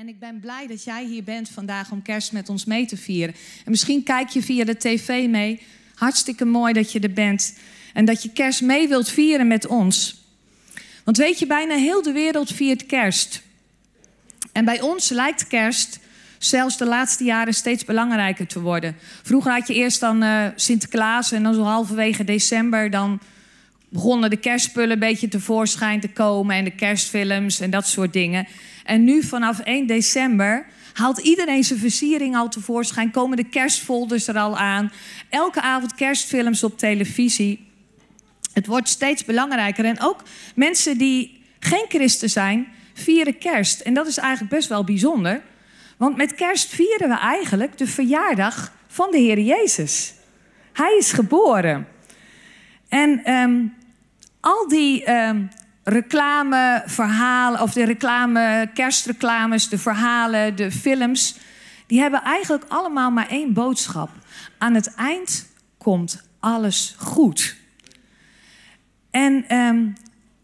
En ik ben blij dat jij hier bent vandaag om kerst met ons mee te vieren. En misschien kijk je via de tv mee. Hartstikke mooi dat je er bent. En dat je kerst mee wilt vieren met ons. Want weet je, bijna heel de wereld viert kerst. En bij ons lijkt kerst zelfs de laatste jaren steeds belangrijker te worden. Vroeger had je eerst dan uh, Sinterklaas en dan zo halverwege december dan begonnen de kerstspullen een beetje tevoorschijn te komen en de kerstfilms en dat soort dingen. En nu vanaf 1 december haalt iedereen zijn versiering al tevoorschijn, komen de kerstfolders er al aan. Elke avond kerstfilms op televisie. Het wordt steeds belangrijker. En ook mensen die geen christen zijn, vieren kerst. En dat is eigenlijk best wel bijzonder. Want met kerst vieren we eigenlijk de verjaardag van de Heer Jezus. Hij is geboren. En um, al die um, reclameverhalen, of de reclame, kerstreclames, de verhalen, de films, die hebben eigenlijk allemaal maar één boodschap. Aan het eind komt alles goed. En um,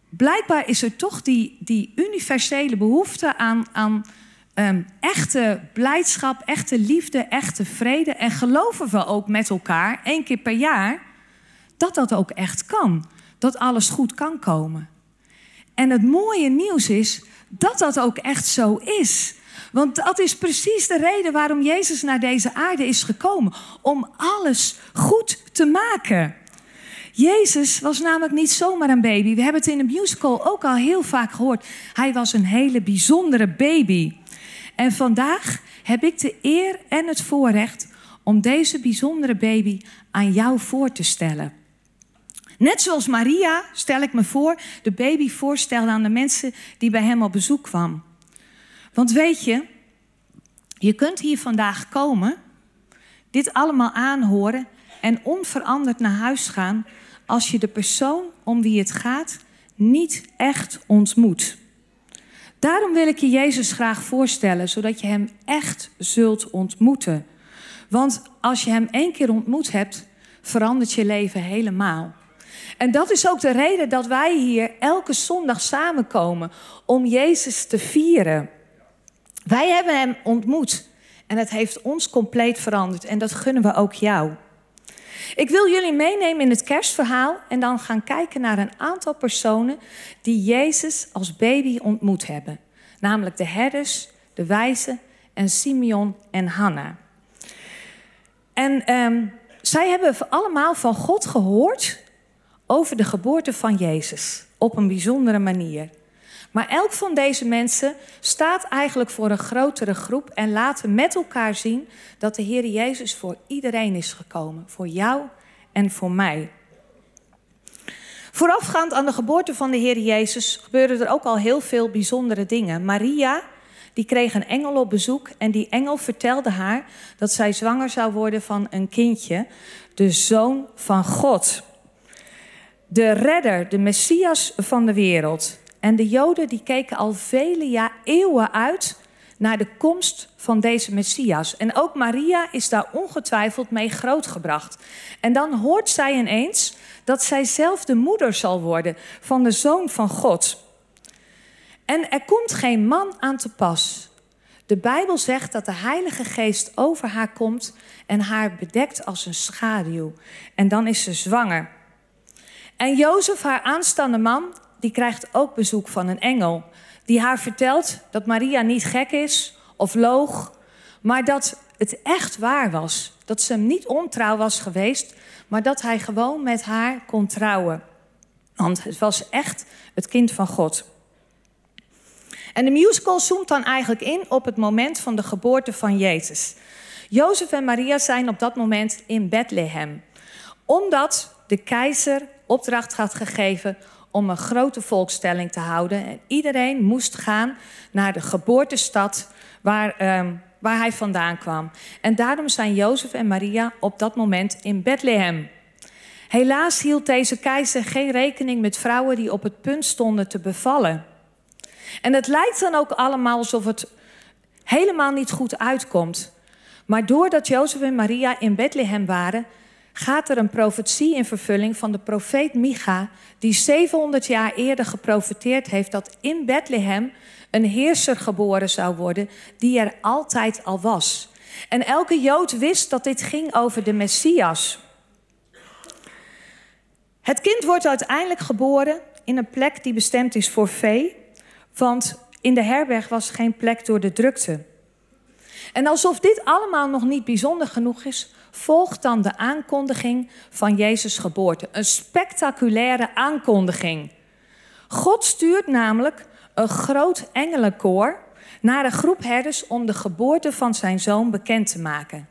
blijkbaar is er toch die, die universele behoefte aan, aan um, echte blijdschap, echte liefde, echte vrede. En geloven we ook met elkaar, één keer per jaar, dat dat ook echt kan. Dat alles goed kan komen. En het mooie nieuws is dat dat ook echt zo is. Want dat is precies de reden waarom Jezus naar deze aarde is gekomen. Om alles goed te maken. Jezus was namelijk niet zomaar een baby. We hebben het in de musical ook al heel vaak gehoord. Hij was een hele bijzondere baby. En vandaag heb ik de eer en het voorrecht om deze bijzondere baby aan jou voor te stellen. Net zoals Maria stel ik me voor, de baby voorstelde aan de mensen die bij hem op bezoek kwamen. Want weet je, je kunt hier vandaag komen, dit allemaal aanhoren en onveranderd naar huis gaan als je de persoon om wie het gaat niet echt ontmoet. Daarom wil ik je Jezus graag voorstellen, zodat je Hem echt zult ontmoeten. Want als je Hem één keer ontmoet hebt, verandert je leven helemaal. En dat is ook de reden dat wij hier elke zondag samenkomen om Jezus te vieren. Wij hebben Hem ontmoet en het heeft ons compleet veranderd en dat gunnen we ook jou. Ik wil jullie meenemen in het kerstverhaal en dan gaan kijken naar een aantal personen die Jezus als baby ontmoet hebben. Namelijk de herders, de wijzen en Simeon en Hanna. En um, zij hebben allemaal van God gehoord over de geboorte van Jezus op een bijzondere manier. Maar elk van deze mensen staat eigenlijk voor een grotere groep en laten met elkaar zien dat de Heer Jezus voor iedereen is gekomen. Voor jou en voor mij. Voorafgaand aan de geboorte van de Heer Jezus gebeurden er ook al heel veel bijzondere dingen. Maria, die kreeg een engel op bezoek en die engel vertelde haar dat zij zwanger zou worden van een kindje, de zoon van God. De redder, de Messias van de wereld. En de Joden die keken al vele jaar, eeuwen uit naar de komst van deze Messias. En ook Maria is daar ongetwijfeld mee grootgebracht. En dan hoort zij ineens dat zij zelf de moeder zal worden van de zoon van God. En er komt geen man aan te pas. De Bijbel zegt dat de Heilige Geest over haar komt en haar bedekt als een schaduw. En dan is ze zwanger. En Jozef, haar aanstaande man, die krijgt ook bezoek van een engel. Die haar vertelt dat Maria niet gek is of loog, maar dat het echt waar was. Dat ze hem niet ontrouw was geweest, maar dat hij gewoon met haar kon trouwen. Want het was echt het kind van God. En de musical zoomt dan eigenlijk in op het moment van de geboorte van Jezus. Jozef en Maria zijn op dat moment in Bethlehem. Omdat de keizer opdracht had gegeven om een grote volkstelling te houden. En iedereen moest gaan naar de geboortestad waar, um, waar hij vandaan kwam. En daarom zijn Jozef en Maria op dat moment in Bethlehem. Helaas hield deze keizer geen rekening met vrouwen die op het punt stonden te bevallen. En het lijkt dan ook allemaal alsof het helemaal niet goed uitkomt. Maar doordat Jozef en Maria in Bethlehem waren, gaat er een profetie in vervulling van de profeet Micha, die 700 jaar eerder geprofeteerd heeft dat in Bethlehem een heerser geboren zou worden die er altijd al was. En elke Jood wist dat dit ging over de Messias. Het kind wordt uiteindelijk geboren in een plek die bestemd is voor vee, want in de herberg was geen plek door de drukte. En alsof dit allemaal nog niet bijzonder genoeg is, volgt dan de aankondiging van Jezus' geboorte. Een spectaculaire aankondiging. God stuurt namelijk een groot engelenkoor naar een groep herders om de geboorte van zijn zoon bekend te maken.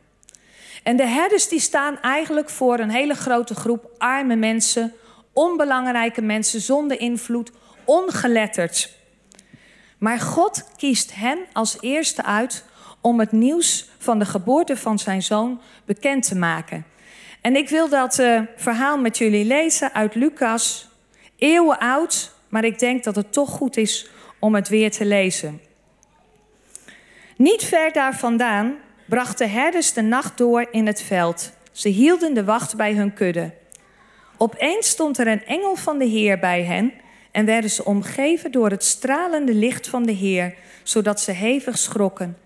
En de herders die staan eigenlijk voor een hele grote groep arme mensen, onbelangrijke mensen zonder invloed, ongeletterd. Maar God kiest hen als eerste uit om het nieuws van de geboorte van zijn zoon bekend te maken. En ik wil dat uh, verhaal met jullie lezen uit Lucas, eeuwen oud, maar ik denk dat het toch goed is om het weer te lezen. Niet ver daar vandaan brachten herders de nacht door in het veld. Ze hielden de wacht bij hun kudde. Opeens stond er een engel van de Heer bij hen en werden ze omgeven door het stralende licht van de Heer, zodat ze hevig schrokken.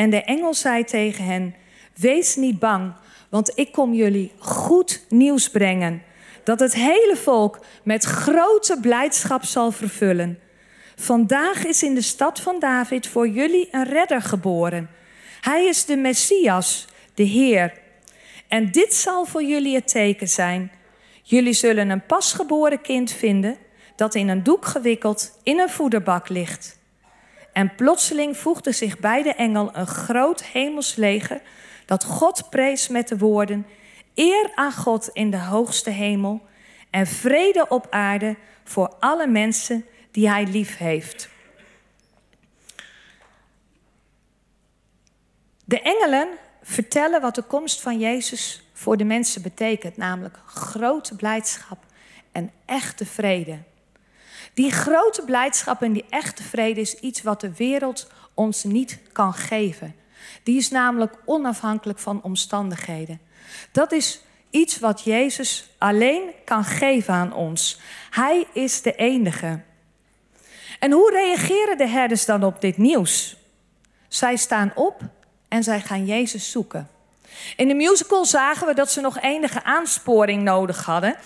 En de engel zei tegen hen: Wees niet bang, want ik kom jullie goed nieuws brengen. Dat het hele volk met grote blijdschap zal vervullen. Vandaag is in de stad van David voor jullie een redder geboren. Hij is de Messias, de Heer. En dit zal voor jullie het teken zijn. Jullie zullen een pasgeboren kind vinden dat in een doek gewikkeld in een voederbak ligt. En plotseling voegde zich bij de engel een groot hemels leger dat God prees met de woorden: Eer aan God in de hoogste hemel en vrede op aarde voor alle mensen die Hij lief heeft. De engelen vertellen wat de komst van Jezus voor de mensen betekent, namelijk grote blijdschap en echte vrede. Die grote blijdschap en die echte vrede is iets wat de wereld ons niet kan geven. Die is namelijk onafhankelijk van omstandigheden. Dat is iets wat Jezus alleen kan geven aan ons. Hij is de enige. En hoe reageren de herders dan op dit nieuws? Zij staan op en zij gaan Jezus zoeken. In de musical zagen we dat ze nog enige aansporing nodig hadden.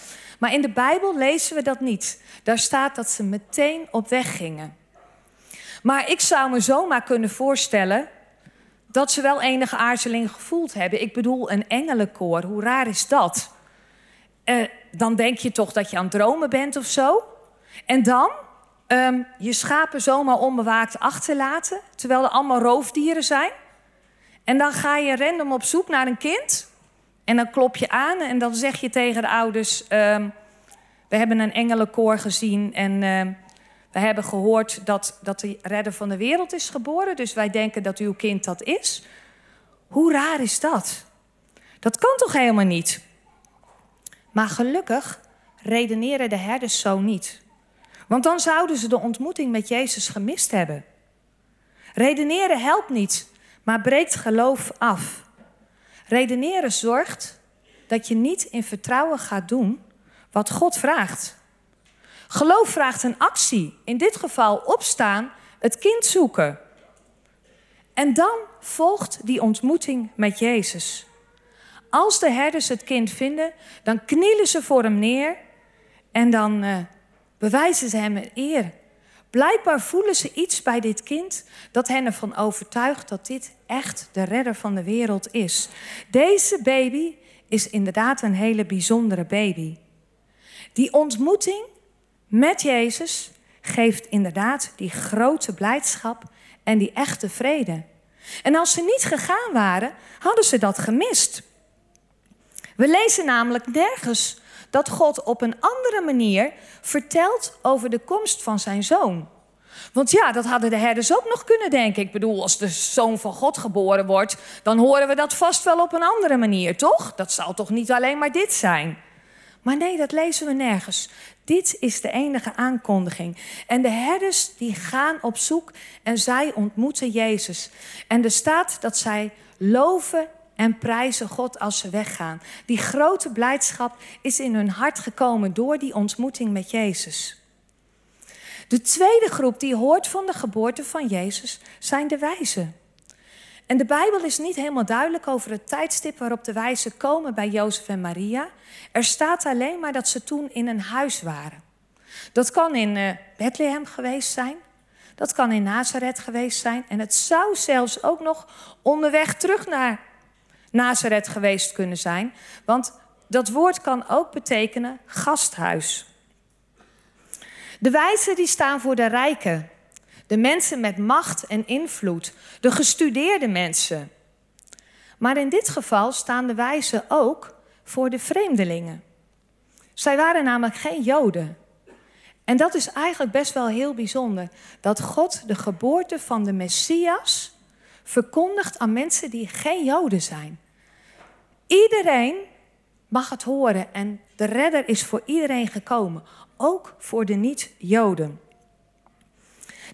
Maar in de Bijbel lezen we dat niet. Daar staat dat ze meteen op weg gingen. Maar ik zou me zomaar kunnen voorstellen dat ze wel enige aarzeling gevoeld hebben. Ik bedoel, een engelenkoor, hoe raar is dat? Uh, dan denk je toch dat je aan het dromen bent of zo. En dan um, je schapen zomaar onbewaakt achterlaten, terwijl er allemaal roofdieren zijn. En dan ga je random op zoek naar een kind. En dan klop je aan en dan zeg je tegen de ouders: um, We hebben een engelenkoor gezien en uh, we hebben gehoord dat, dat de redder van de wereld is geboren. Dus wij denken dat uw kind dat is. Hoe raar is dat? Dat kan toch helemaal niet? Maar gelukkig redeneren de herders zo niet. Want dan zouden ze de ontmoeting met Jezus gemist hebben. Redeneren helpt niet, maar breekt geloof af. Redeneren zorgt dat je niet in vertrouwen gaat doen wat God vraagt. Geloof vraagt een actie, in dit geval opstaan, het kind zoeken. En dan volgt die ontmoeting met Jezus. Als de herders het kind vinden, dan knielen ze voor hem neer en dan uh, bewijzen ze hem eer. Blijkbaar voelen ze iets bij dit kind dat hen ervan overtuigt dat dit echt de redder van de wereld is. Deze baby is inderdaad een hele bijzondere baby. Die ontmoeting met Jezus geeft inderdaad die grote blijdschap en die echte vrede. En als ze niet gegaan waren, hadden ze dat gemist. We lezen namelijk nergens dat God op een andere manier vertelt over de komst van zijn zoon. Want ja, dat hadden de herders ook nog kunnen denken. Ik bedoel, als de zoon van God geboren wordt, dan horen we dat vast wel op een andere manier, toch? Dat zal toch niet alleen maar dit zijn? Maar nee, dat lezen we nergens. Dit is de enige aankondiging. En de herders die gaan op zoek en zij ontmoeten Jezus. En er staat dat zij loven en prijzen God als ze weggaan. Die grote blijdschap is in hun hart gekomen door die ontmoeting met Jezus. De tweede groep die hoort van de geboorte van Jezus zijn de wijzen. En de Bijbel is niet helemaal duidelijk over het tijdstip waarop de wijzen komen bij Jozef en Maria. Er staat alleen maar dat ze toen in een huis waren. Dat kan in uh, Bethlehem geweest zijn. Dat kan in Nazareth geweest zijn. En het zou zelfs ook nog onderweg terug naar Nazareth geweest kunnen zijn. Want dat woord kan ook betekenen gasthuis. De wijzen die staan voor de rijken. De mensen met macht en invloed. De gestudeerde mensen. Maar in dit geval staan de wijzen ook voor de vreemdelingen. Zij waren namelijk geen Joden. En dat is eigenlijk best wel heel bijzonder. Dat God de geboorte van de Messias verkondigt aan mensen die geen Joden zijn. Iedereen mag het horen en de redder is voor iedereen gekomen, ook voor de niet-Joden.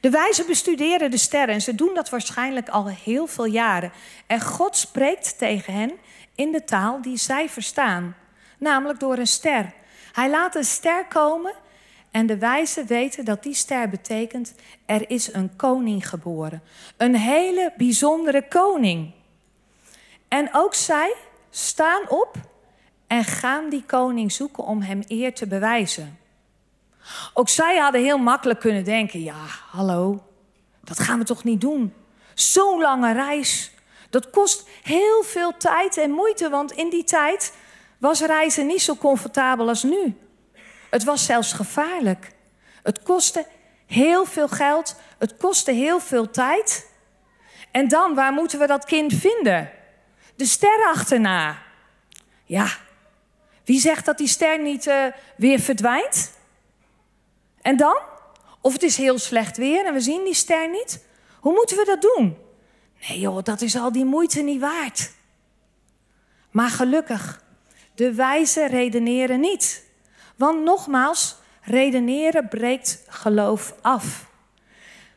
De wijzen bestuderen de sterren en ze doen dat waarschijnlijk al heel veel jaren. En God spreekt tegen hen in de taal die zij verstaan, namelijk door een ster. Hij laat een ster komen en de wijzen weten dat die ster betekent er is een koning geboren. Een hele bijzondere koning. En ook zij staan op en gaan die koning zoeken om hem eer te bewijzen. Ook zij hadden heel makkelijk kunnen denken: ja, hallo, dat gaan we toch niet doen? Zo'n lange reis. Dat kost heel veel tijd en moeite, want in die tijd was reizen niet zo comfortabel als nu. Het was zelfs gevaarlijk. Het kostte heel veel geld, het kostte heel veel tijd. En dan, waar moeten we dat kind vinden? De ster achterna. Ja, wie zegt dat die ster niet uh, weer verdwijnt? En dan? Of het is heel slecht weer en we zien die ster niet? Hoe moeten we dat doen? Nee joh, dat is al die moeite niet waard. Maar gelukkig, de wijzen redeneren niet. Want nogmaals, redeneren breekt geloof af.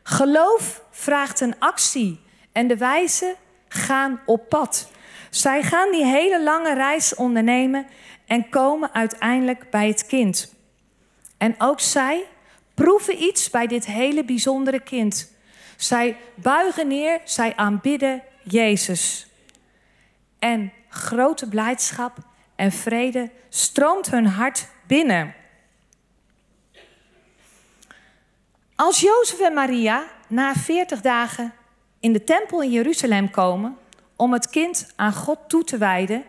Geloof vraagt een actie en de wijzen gaan op pad. Zij gaan die hele lange reis ondernemen en komen uiteindelijk bij het kind. En ook zij proeven iets bij dit hele bijzondere kind. Zij buigen neer, zij aanbidden Jezus. En grote blijdschap en vrede stroomt hun hart binnen. Als Jozef en Maria na 40 dagen in de tempel in Jeruzalem komen om het kind aan God toe te wijden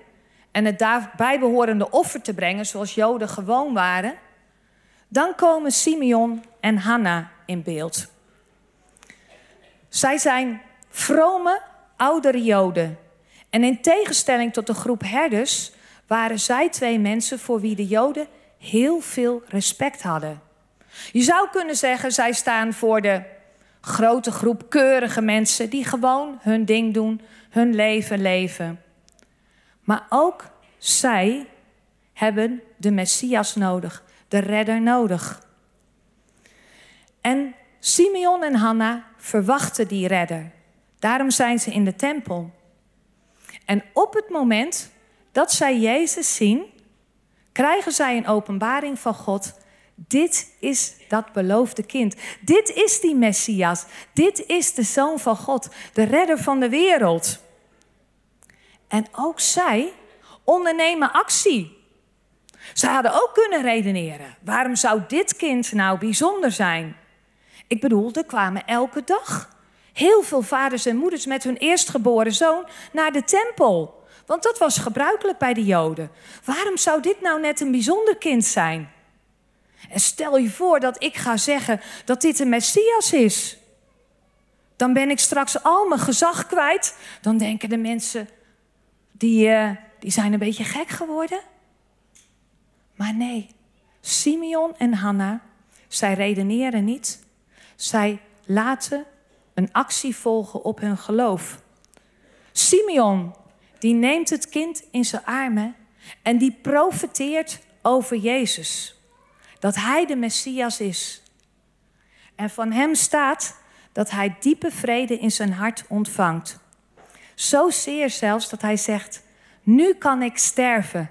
en het daarbij behorende offer te brengen, zoals Joden gewoon waren, dan komen Simeon en Hanna in beeld. Zij zijn vrome, oudere Joden. En in tegenstelling tot de groep herders waren zij twee mensen voor wie de Joden heel veel respect hadden. Je zou kunnen zeggen, zij staan voor de grote groep keurige mensen die gewoon hun ding doen, hun leven leven. Maar ook zij hebben de Messias nodig, de redder nodig. En Simeon en Hanna verwachten die redder. Daarom zijn ze in de tempel. En op het moment dat zij Jezus zien, krijgen zij een openbaring van God. Dit is dat beloofde kind. Dit is die Messias. Dit is de Zoon van God, de redder van de wereld. En ook zij ondernemen actie. Ze hadden ook kunnen redeneren. Waarom zou dit kind nou bijzonder zijn? Ik bedoel, er kwamen elke dag heel veel vaders en moeders met hun eerstgeboren zoon naar de tempel. Want dat was gebruikelijk bij de Joden. Waarom zou dit nou net een bijzonder kind zijn? En stel je voor dat ik ga zeggen dat dit een Messias is. Dan ben ik straks al mijn gezag kwijt. Dan denken de mensen, die, uh, die zijn een beetje gek geworden. Maar nee, Simeon en Hanna, zij redeneren niet. Zij laten een actie volgen op hun geloof. Simeon, die neemt het kind in zijn armen en die profeteert over Jezus. Dat hij de Messias is. En van hem staat dat hij diepe vrede in zijn hart ontvangt. Zozeer zelfs dat hij zegt: Nu kan ik sterven.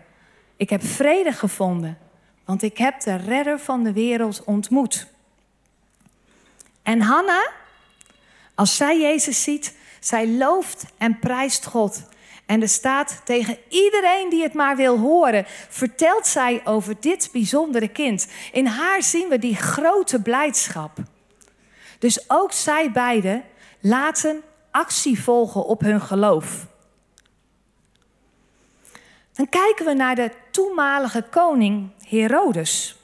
Ik heb vrede gevonden, want ik heb de redder van de wereld ontmoet. En Hanna, als zij Jezus ziet, zij looft en prijst God. En er staat tegen iedereen die het maar wil horen, vertelt zij over dit bijzondere kind. In haar zien we die grote blijdschap. Dus ook zij beiden laten actie volgen op hun geloof. Dan kijken we naar de toenmalige koning Herodes.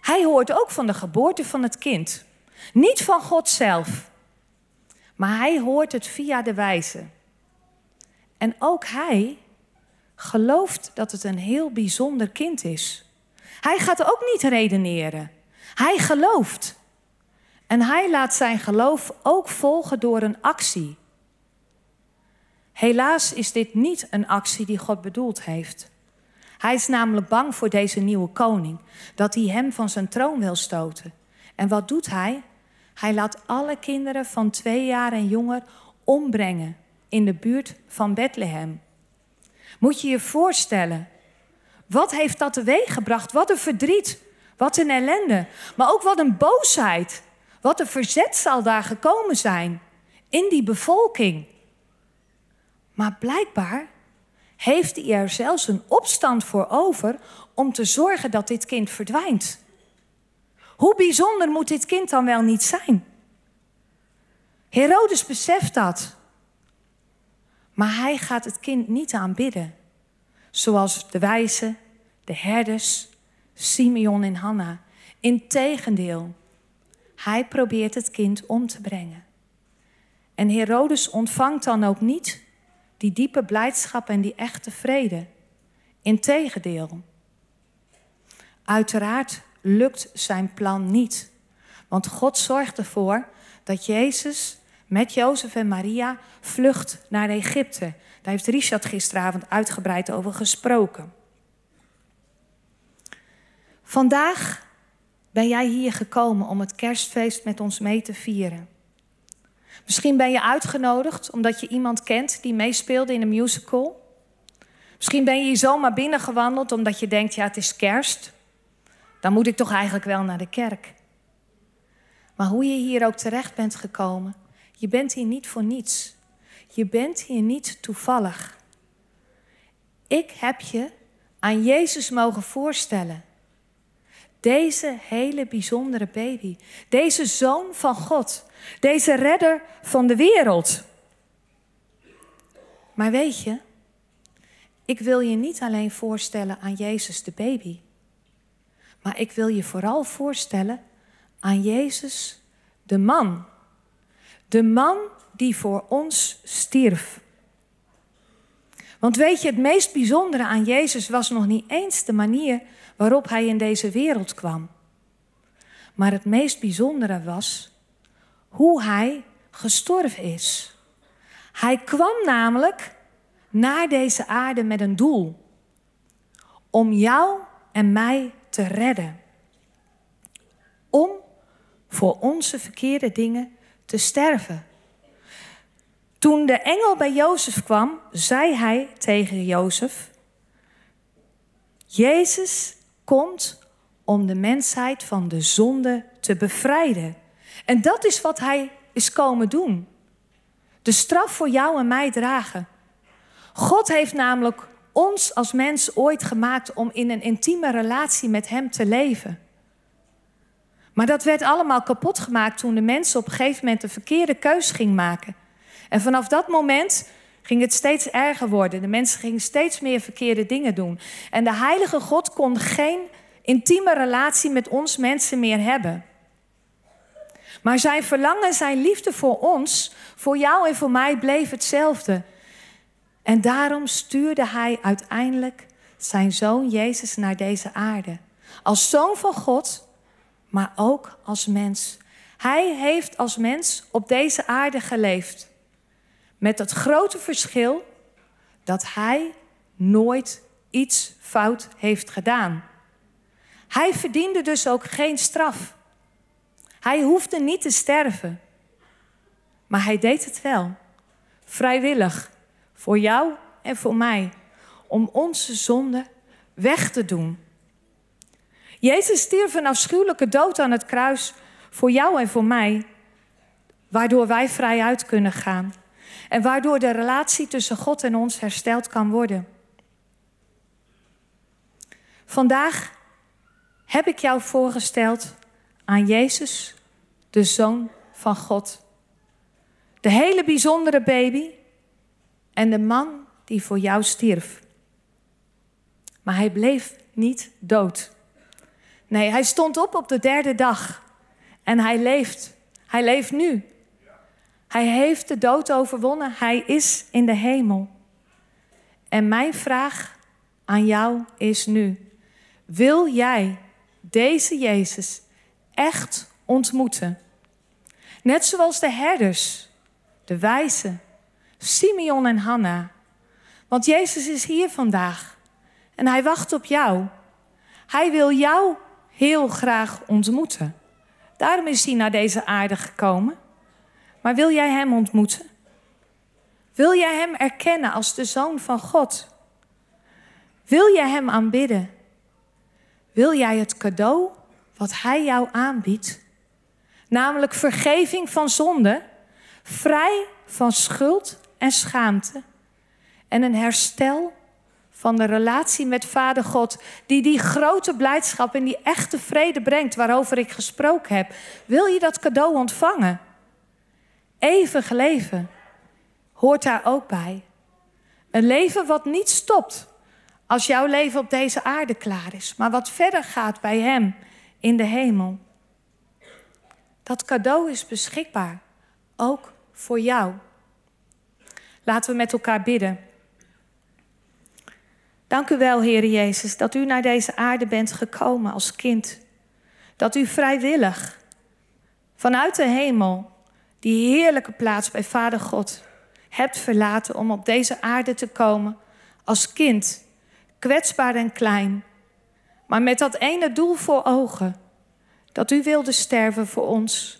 Hij hoort ook van de geboorte van het kind. Niet van God zelf, maar hij hoort het via de wijze. En ook hij gelooft dat het een heel bijzonder kind is. Hij gaat ook niet redeneren. Hij gelooft. En hij laat zijn geloof ook volgen door een actie. Helaas is dit niet een actie die God bedoeld heeft. Hij is namelijk bang voor deze nieuwe koning, dat hij hem van zijn troon wil stoten. En wat doet hij? Hij laat alle kinderen van twee jaar en jonger ombrengen in de buurt van Bethlehem. Moet je je voorstellen, wat heeft dat teweeggebracht? Wat een verdriet, wat een ellende, maar ook wat een boosheid. Wat een verzet zal daar gekomen zijn in die bevolking. Maar blijkbaar heeft hij er zelfs een opstand voor over om te zorgen dat dit kind verdwijnt. Hoe bijzonder moet dit kind dan wel niet zijn? Herodes beseft dat. Maar hij gaat het kind niet aanbidden. Zoals de wijzen, de herders, Simeon en Hanna. Integendeel, hij probeert het kind om te brengen. En Herodes ontvangt dan ook niet die diepe blijdschap en die echte vrede. Integendeel. Uiteraard lukt zijn plan niet. Want God zorgt ervoor dat Jezus met Jozef en Maria vlucht naar Egypte. Daar heeft Richard gisteravond uitgebreid over gesproken. Vandaag ben jij hier gekomen om het kerstfeest met ons mee te vieren. Misschien ben je uitgenodigd omdat je iemand kent die meespeelde in een musical. Misschien ben je hier zomaar binnengewandeld omdat je denkt, ja het is kerst. Dan moet ik toch eigenlijk wel naar de kerk. Maar hoe je hier ook terecht bent gekomen, je bent hier niet voor niets. Je bent hier niet toevallig. Ik heb je aan Jezus mogen voorstellen. Deze hele bijzondere baby. Deze zoon van God. Deze redder van de wereld. Maar weet je, ik wil je niet alleen voorstellen aan Jezus de baby. Maar ik wil je vooral voorstellen aan Jezus de man. De man die voor ons stierf. Want weet je, het meest bijzondere aan Jezus was nog niet eens de manier waarop hij in deze wereld kwam. Maar het meest bijzondere was hoe hij gestorven is. Hij kwam namelijk naar deze aarde met een doel. Om jou en mij te redden. Om voor onze verkeerde dingen te sterven. Toen de engel bij Jozef kwam, zei hij tegen Jozef: Jezus komt om de mensheid van de zonde te bevrijden. En dat is wat hij is komen doen. De straf voor jou en mij dragen. God heeft namelijk ons als mens ooit gemaakt om in een intieme relatie met Hem te leven. Maar dat werd allemaal kapot gemaakt toen de mensen op een gegeven moment de verkeerde keus ging maken. En vanaf dat moment ging het steeds erger worden. De mensen gingen steeds meer verkeerde dingen doen. En de Heilige God kon geen intieme relatie met ons mensen meer hebben. Maar zijn verlangen, zijn liefde voor ons, voor jou en voor mij bleef hetzelfde. En daarom stuurde hij uiteindelijk zijn zoon Jezus naar deze aarde. Als zoon van God, maar ook als mens. Hij heeft als mens op deze aarde geleefd. Met het grote verschil dat hij nooit iets fout heeft gedaan. Hij verdiende dus ook geen straf. Hij hoefde niet te sterven. Maar hij deed het wel. vrijwillig, voor jou en voor mij, om onze zonde weg te doen. Jezus stierf een afschuwelijke dood aan het kruis voor jou en voor mij, waardoor wij vrij uit kunnen gaan en waardoor de relatie tussen God en ons hersteld kan worden. Vandaag heb ik jou voorgesteld aan Jezus, de Zoon van God. De hele bijzondere baby en de man die voor jou stierf. Maar hij bleef niet dood. Nee, hij stond op op de derde dag. En hij leeft. Hij leeft nu. Hij heeft de dood overwonnen. Hij is in de hemel. En mijn vraag aan jou is nu: wil jij deze Jezus echt ontmoeten? Net zoals de herders, de wijzen, Simeon en Hanna. Want Jezus is hier vandaag en hij wacht op jou. Hij wil jou heel graag ontmoeten. Daarom is hij naar deze aarde gekomen. Maar wil jij hem ontmoeten? Wil jij hem erkennen als de zoon van God? Wil jij hem aanbidden? Wil jij het cadeau wat hij jou aanbiedt? Namelijk vergeving van zonde, vrij van schuld en schaamte en een herstel van de relatie met Vader God, die die grote blijdschap en die echte vrede brengt waarover ik gesproken heb. Wil je dat cadeau ontvangen? Eeuwig leven hoort daar ook bij. Een leven wat niet stopt als jouw leven op deze aarde klaar is, maar wat verder gaat bij Hem in de hemel. Dat cadeau is beschikbaar, ook voor jou. Laten we met elkaar bidden. Dank u wel, Heer Jezus, dat u naar deze aarde bent gekomen als kind. Dat u vrijwillig vanuit de hemel die heerlijke plaats bij Vader God hebt verlaten om op deze aarde te komen als kind, kwetsbaar en klein, maar met dat ene doel voor ogen: dat u wilde sterven voor ons.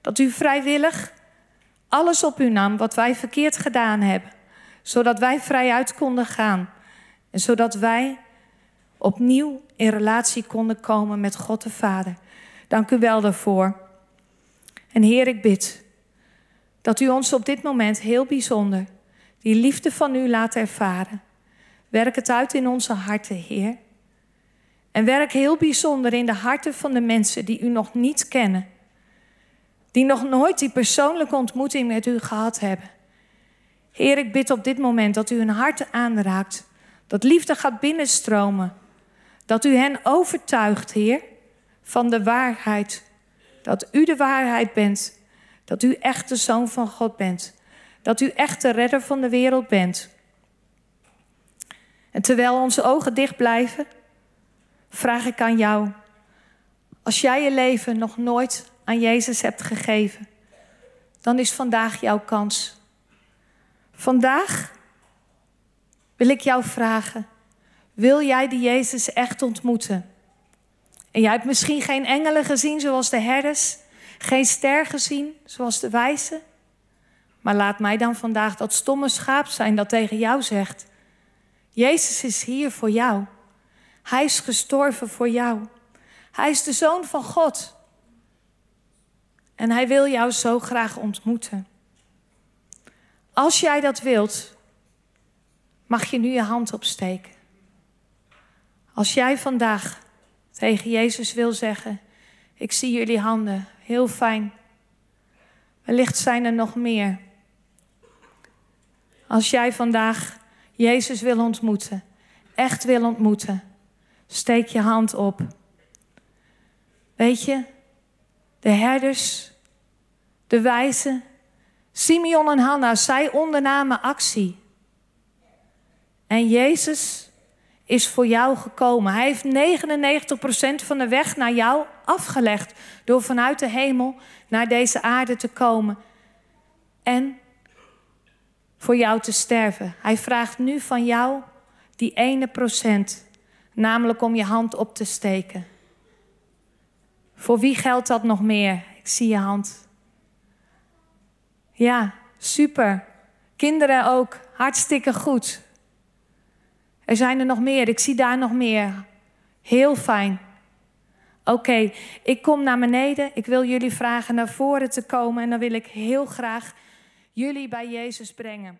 Dat u vrijwillig alles op u nam wat wij verkeerd gedaan hebben, zodat wij vrij uit konden gaan en zodat wij opnieuw in relatie konden komen met God de Vader. Dank u wel daarvoor. En Heer, ik bid dat u ons op dit moment heel bijzonder die liefde van u laat ervaren. Werk het uit in onze harten, Heer. En werk heel bijzonder in de harten van de mensen die u nog niet kennen. Die nog nooit die persoonlijke ontmoeting met u gehad hebben. Heer, ik bid op dit moment dat u hun harten aanraakt dat liefde gaat binnenstromen. Dat u hen overtuigt, Heer, van de waarheid. Dat u de waarheid bent. Dat u echt de zoon van God bent. Dat u echt de redder van de wereld bent. En terwijl onze ogen dicht blijven, vraag ik aan jou. Als jij je leven nog nooit aan Jezus hebt gegeven, dan is vandaag jouw kans. Vandaag wil ik jou vragen: wil jij die Jezus echt ontmoeten? En jij hebt misschien geen engelen gezien zoals de herders, geen ster gezien zoals de wijzen. Maar laat mij dan vandaag dat stomme schaap zijn dat tegen jou zegt: Jezus is hier voor jou. Hij is gestorven voor jou. Hij is de zoon van God. En hij wil jou zo graag ontmoeten. Als jij dat wilt, mag je nu je hand opsteken. Als jij vandaag tegen Jezus wil zeggen: Ik zie jullie handen, heel fijn. Wellicht zijn er nog meer. Als jij vandaag Jezus wil ontmoeten, echt wil ontmoeten, steek je hand op. Weet je, de herders, de wijzen, Simeon en Hanna, zij ondernamen actie. En Jezus is voor jou gekomen. Hij heeft 99% van de weg naar jou afgelegd door vanuit de hemel naar deze aarde te komen en voor jou te sterven. Hij vraagt nu van jou die ene procent, namelijk om je hand op te steken. Voor wie geldt dat nog meer? Ik zie je hand. Ja, super. Kinderen ook, hartstikke goed. Er zijn er nog meer, ik zie daar nog meer. Heel fijn. Oké, ik kom naar beneden. Ik wil jullie vragen naar voren te komen en dan wil ik heel graag jullie bij Jezus brengen.